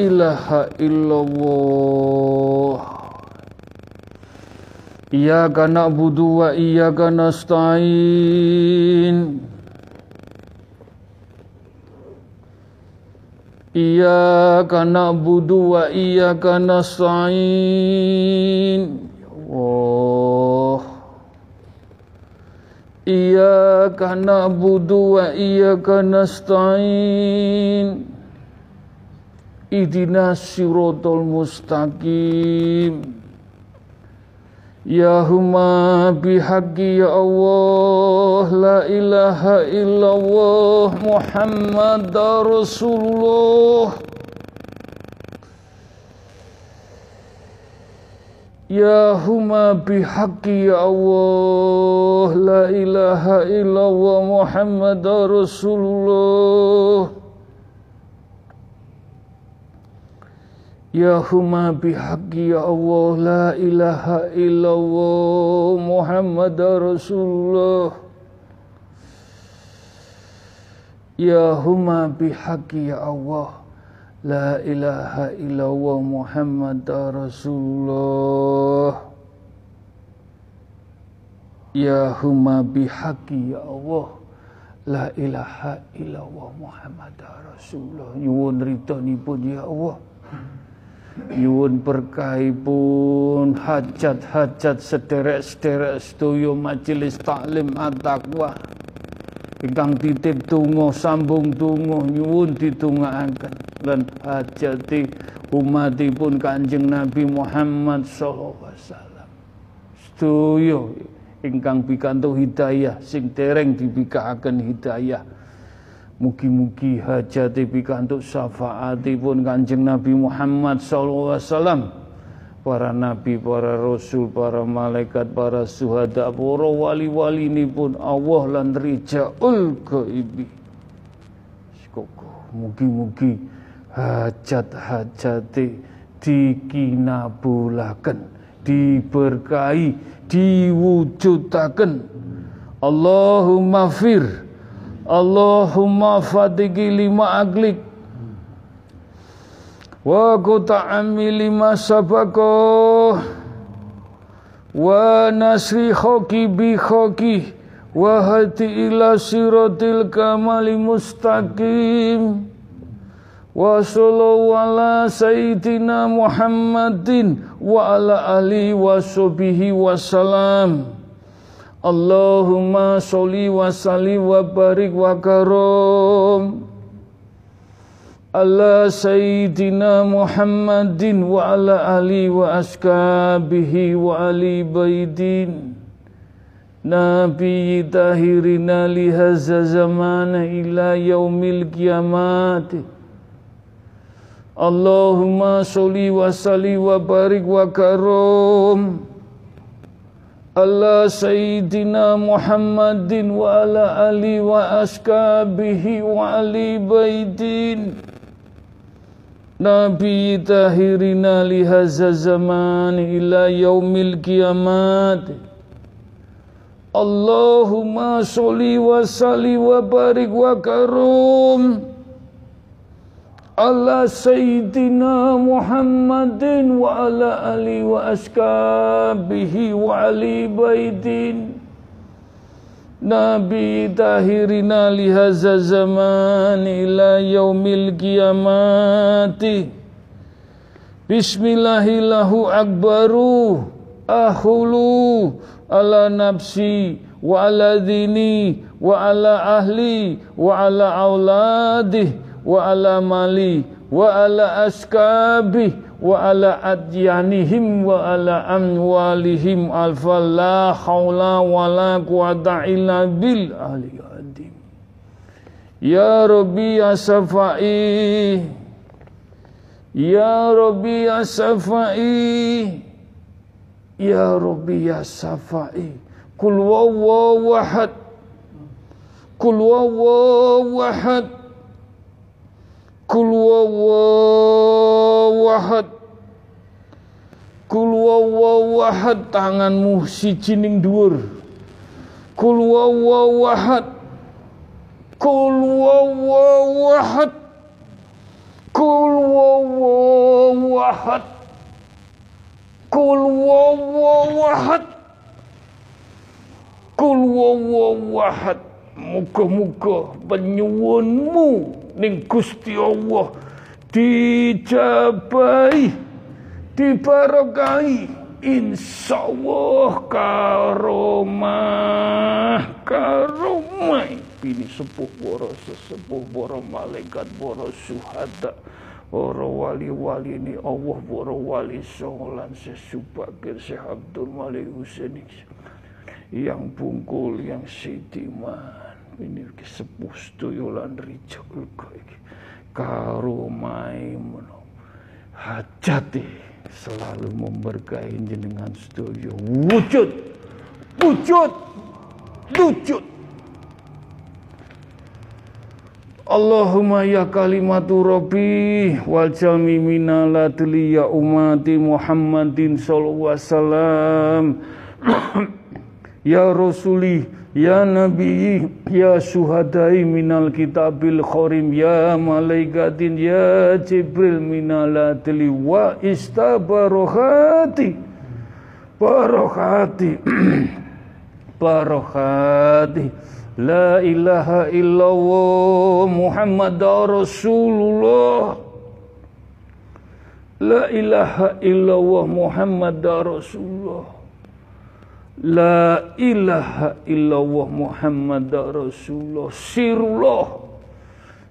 ilaha illallah. Iyyaka na'budu wa iyyaka nasta'in. Iyyaka na'budu wa iyyaka nasta'in. Ya Allah. Iyyaka na'budu wa iyyaka nasta'in Idina siratal mustaqim. Ya huma bihaqqi ya Allah La ilaha illallah Muhammad Rasulullah. Ya huma bihaqqi ya Allah La ilaha illallah Muhammad Rasulullah Ya huma bihaqqi ya Allah La ilaha illallah Muhammad Rasulullah. Ya huma bihaqqi ya Allah La ilaha illallah Muhammad Rasulullah. Ya huma bihaqi ya Allah La ilaha illallah Muhammad Rasulullah. Nyuwun pun ya Allah Nyuwun berkahipun hajat-hajat sederek-sederek sedoyo majelis taklim at-taqwa ingkang titip tungo sambung tungo nyuwun ditungaaken lan hajati umatipun Kanjeng Nabi Muhammad sallallahu alaihi wasallam. Ingkang pikantuk hidayah sing dereng dibikaaken hidayah mugi-mugi hajate pikantuk syafaatipun Kanjeng Nabi Muhammad wasallam. Para nabi, para rasul, para malaikat, para suhada, para wali-wali ini pun Allah lan rijaul gaibi. Sekoko, mugi-mugi hajat-hajate dikinabulaken, diberkahi, diwujudaken. Allahumma fir Allahumma fatigi lima aglik. Wa kuta'ami lima sabako. Wa nasri khoki bi khoki. Wa hati ila siratil kamali mustaqim. Wa sallallahu ala sayyidina Muhammadin wa ala ali wa sahbihi wa salam Allahumma sholli wa salli wa barik wa karom. Ala sayyidina Muhammadin wa ala ali wa askabihi wa ali baidin. Nabi tahirina lihaza zamana ila yaumil kiamati Allahumma sholli wa salli wa barik wa karom ala sayyidina Muhammadin wa ala ali wa askabihi wa ali baitin Nabi tahirina lihaza zaman ila yaumil kiamat Allahumma sholli wa salli wa barik wa karom ala sayyidina Muhammadin wa ala ali wa askabihi wa ali baitin Nabi tahirina lihaza zaman ila yaumil kiamati Bismillahillahu akbaru ahulu ala nafsi wa ala dini wa ala ahli wa ala auladih wa ala mali wa ala askabi wa ala adyanihim wa ala amwalihim alfa la hawla wa la quwata illa bil adim ya rabbi ya safai ya rabbi ya safai ya rabbi ya safai kul wawahad kul wawahad tanganmu si cining dhuwur. Kul wawahad Kul wawahad Kul wawahad Kul wawahad Kul wawahad Muka-muka penyuwunmu ning Gusti Allah dijabai dibarokai insyaallah karomah karomah. Ini sepuh para sesepuh para malaikat para syuhada para wali-wali ini Allah para wali songolan sesubakir Syekh Abdul Malik Husain yang bungkul yang sidiman ini sepuh sedoyo lan rijal iki karo maimun hajati selalu memberkahi jenengan sedoyo wujud! Wujud! Wujud! Allahumma ya kalimatu rabbi wal jami minaladli ya umati Muhammadin sallallahu wasallam. [COUGHS] Ya rasuli Ya Nabi, Ya Suhadai minal kitabil khorim, Ya Malaikatin, Ya Jibril minal adli, Wa istabarohati, barohati. [CLEARS THROAT] barakatuh La ilaha illallah Muhammad Rasulullah. La ilaha illallah Muhammad Rasulullah La ilaha illallah Muhammad Rasulullah. Sirullah.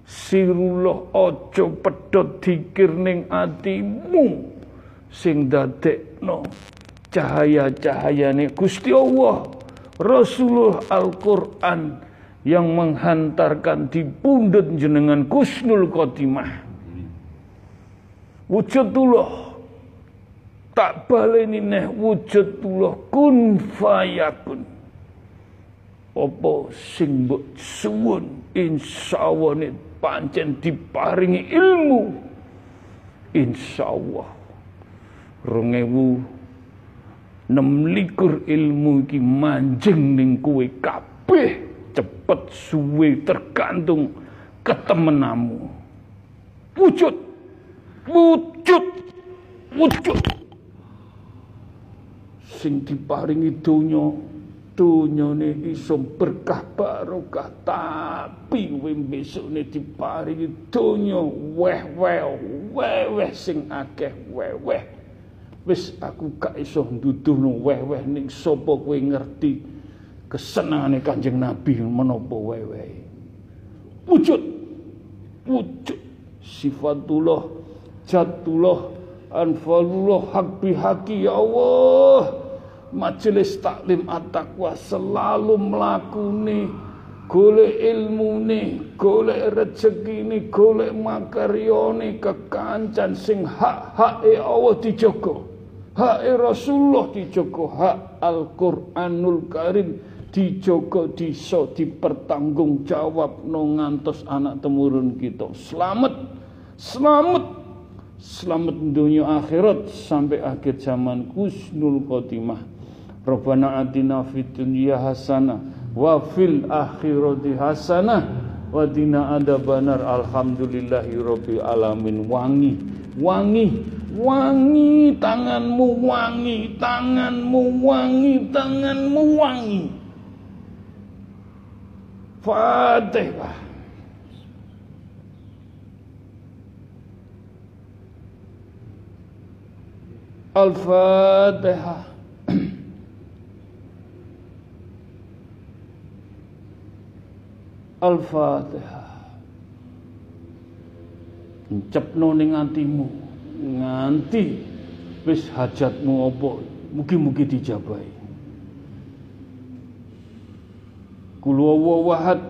Sirullah ojo pedot dikir ning atimu. Sing dadekno cahaya-cahayane Gusti Allah Rasulullah Al-Quran yang menghantarkan di pundut jenengan kusnul khotimah. Wujudullah tak baleni neh wujudullah kun fayakun. Apa sing mbok suwun insyaallah pancen diparingi ilmu. Insyaallah. Rongewu nem likur ilmu iki manjing ning kowe kabeh cepet suwe tergantung ketemenamu wujud wujud wujud sing diparingi donya. Donyane iso berkah barokah tapi kowe besokne diparingi donya. Weh weh weh weh sing akeh weh weh. Wis aku gak iso nduduhno weh-weh ning sapa kowe ngerti kesenangane Kanjeng Nabi menapa weh-weh wujud wujud. Sifatullah jatullah anfalullah hak bihaki ya Allah majelis taklim at-taqwa selalu mlakune golek ilmune golek rezekine golek makaryane kekancan sing hak-hake Allah dijaga hak Rasulullah dijogo hak Al-Qur'anul Karim dijogo diso dipertanggung jawab no ngantos anak temurun kita. Selamat selamat selamat dunia akhirat sampai akhir zaman. Kusnul khotimah Rabbana atina fid dunya hasanah wa fil akhirati hasanah wa dina adabanar alhamdulillahi rabbil alamin. Wangi wangi wangi tanganmu wangi tanganmu wangi tanganmu wangi. Fatihah. Al-Fatihah [CLEARS THROAT] Al-Fatihah Cepno ning atimu nganti wis hajatmu apa? Mugi-mugi dijabahi. Kul wawahad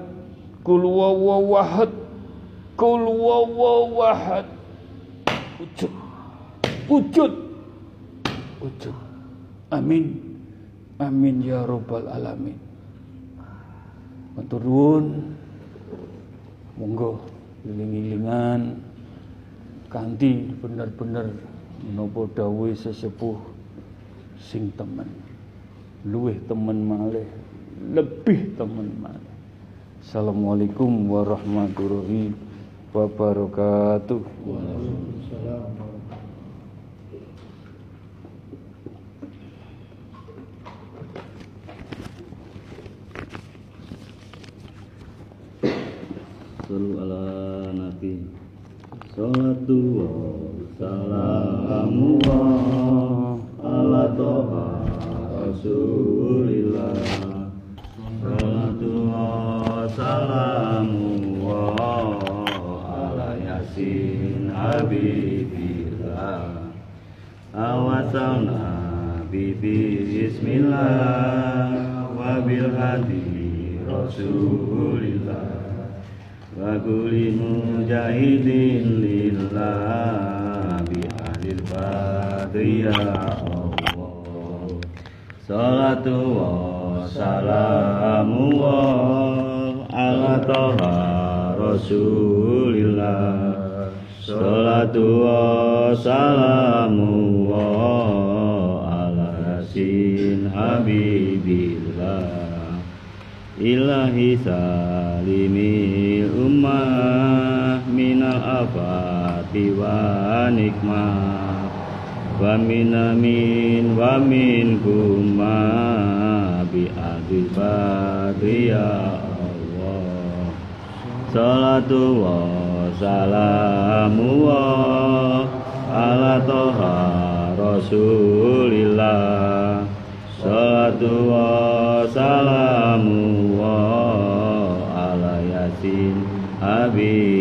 kul wujud wujud wujud. Amin. Amin ya rabbal alamin. Matur nuwun monggo iling-ilingan kanthi bener-bener menapa dawuh sesepuh sing temen. Luwih temen malih lebih temen malih. Assalamualaikum warahmatullahi wabarakatuh. Waalaikumsalam Sallu ala nabi. Salatu salamu ala toha rasulillah. Salatu salamu ala yasin habibillah. Awasalna bibi bismillah wabil hadi rasulillah wa kulli mujahidin lillah ya Allah. Salatu salamu ala rasulillah. Salatu wa salamu wa ala yasin habibillah ilahi salimi ummah minal afati wa nikmah. Wa min amin wa min kumah bi adil fadli ya Allah. Salatu wa salamu wa ala toha rasulillah. Salatu wa salamu yasin habibillah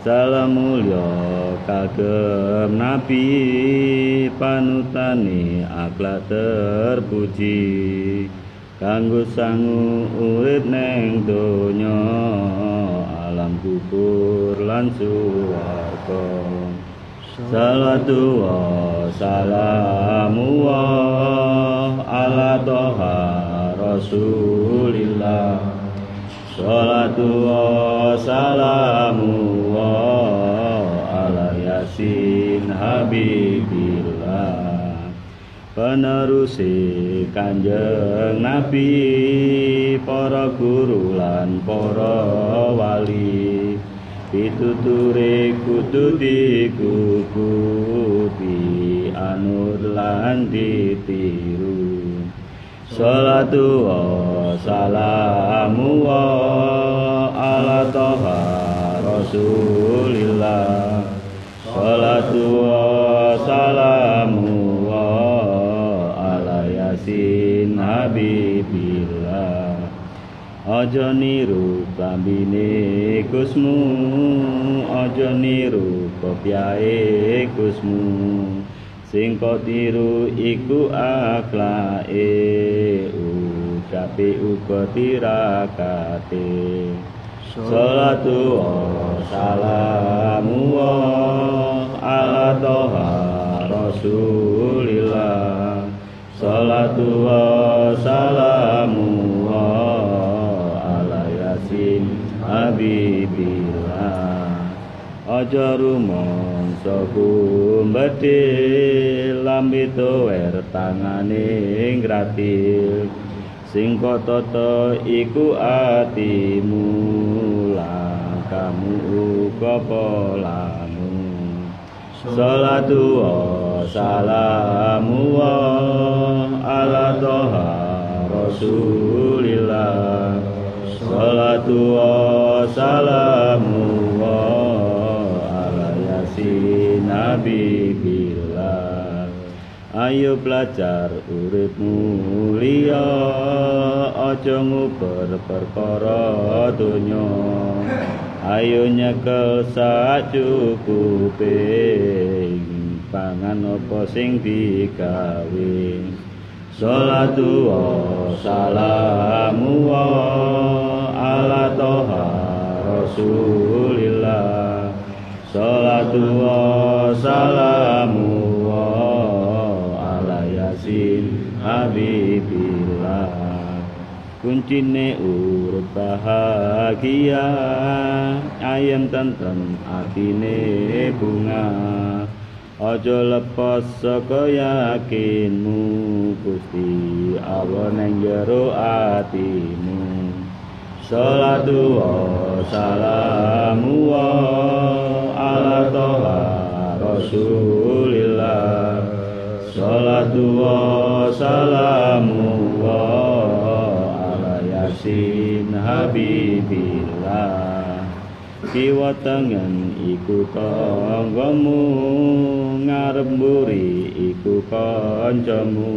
Salam mulya kagem nabi panutane akhlak terpuji. Kanggo sangu urip neng donya alam kubur lan swarga Salatu wa salamu ala toha rasulillah. Salatu wa salamu wa ala yasin habibillah. Penerusi kanjeng Nabi Para guru lan para wali. Pituture kudu dikukuti Anur lan ditiru Salatu wa salamu wa ala toha rasulillah. Salatu wa salamu wa ala yasin habibillah. Aja niru kambine kusmu Aja niru kopyae kusmu sing tiru iku akhlake ucape uga tirakate. Salatu salamu ala toha rasulillah. Salatu salamu ala yasin habibillah. Aja rumangsa kumbedil lambe tower tangane gratil sing tata iku atimu kamu uga polamu. Salatu wa salamu wa ala toha rasulillah. Salatu wa salamu yasin habibillah ayo belajar urip mulia aja nguber perkara donya. Ayo nyekel sacukupe pangan apa sing digawe. Salatu wa salamu wa ala toha rasulillah Salatu wa salamu wa ala yasin habibillah. Kuncine urut bahagia Ayam tentrem atine bunga. Aja lepas saka yakinmu Gusti Allah neng jero atimu. Salatu wa salamu wa ala toha rasulillah Salatu wa salamu wa ala yasin habibillah Kiwa tengen iku tanggamu ngarep mburi iku kancamu.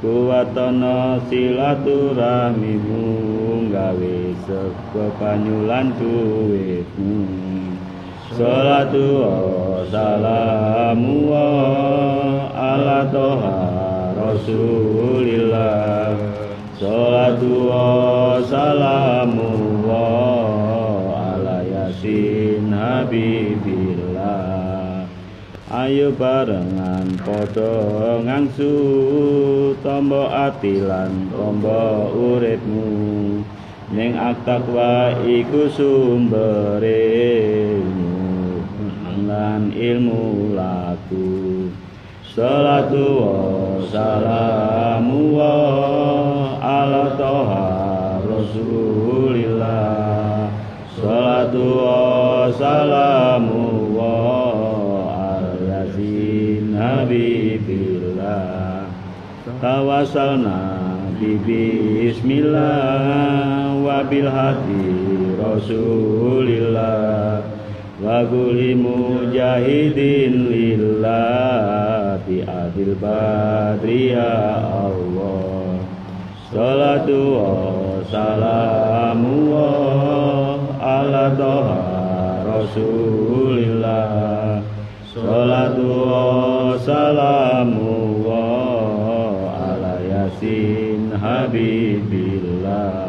Kuwatana silaturahmimu gawe sego panyulan duwitmu salatu wa salamu wa ala toha rasulillah. Salatu wa salamu wa ala yasin habibillah ayo barengan padha ngangsu tombo ati lan tombo uripmu. Ning aktakwa iku sumbere ilmu lan ilmu laku salatu wa salamu wa ala toha rasulillah. Salatu wa salamu wa ala yasin habibillah. Tawasalna bi bismillah wa bil rasulillah wa kulli mujahidin lillah bi adil badri ya Allah. Salatu wa salamu wa ala toha rasulillah. Salatu wa salamu wa ala yasin habibillah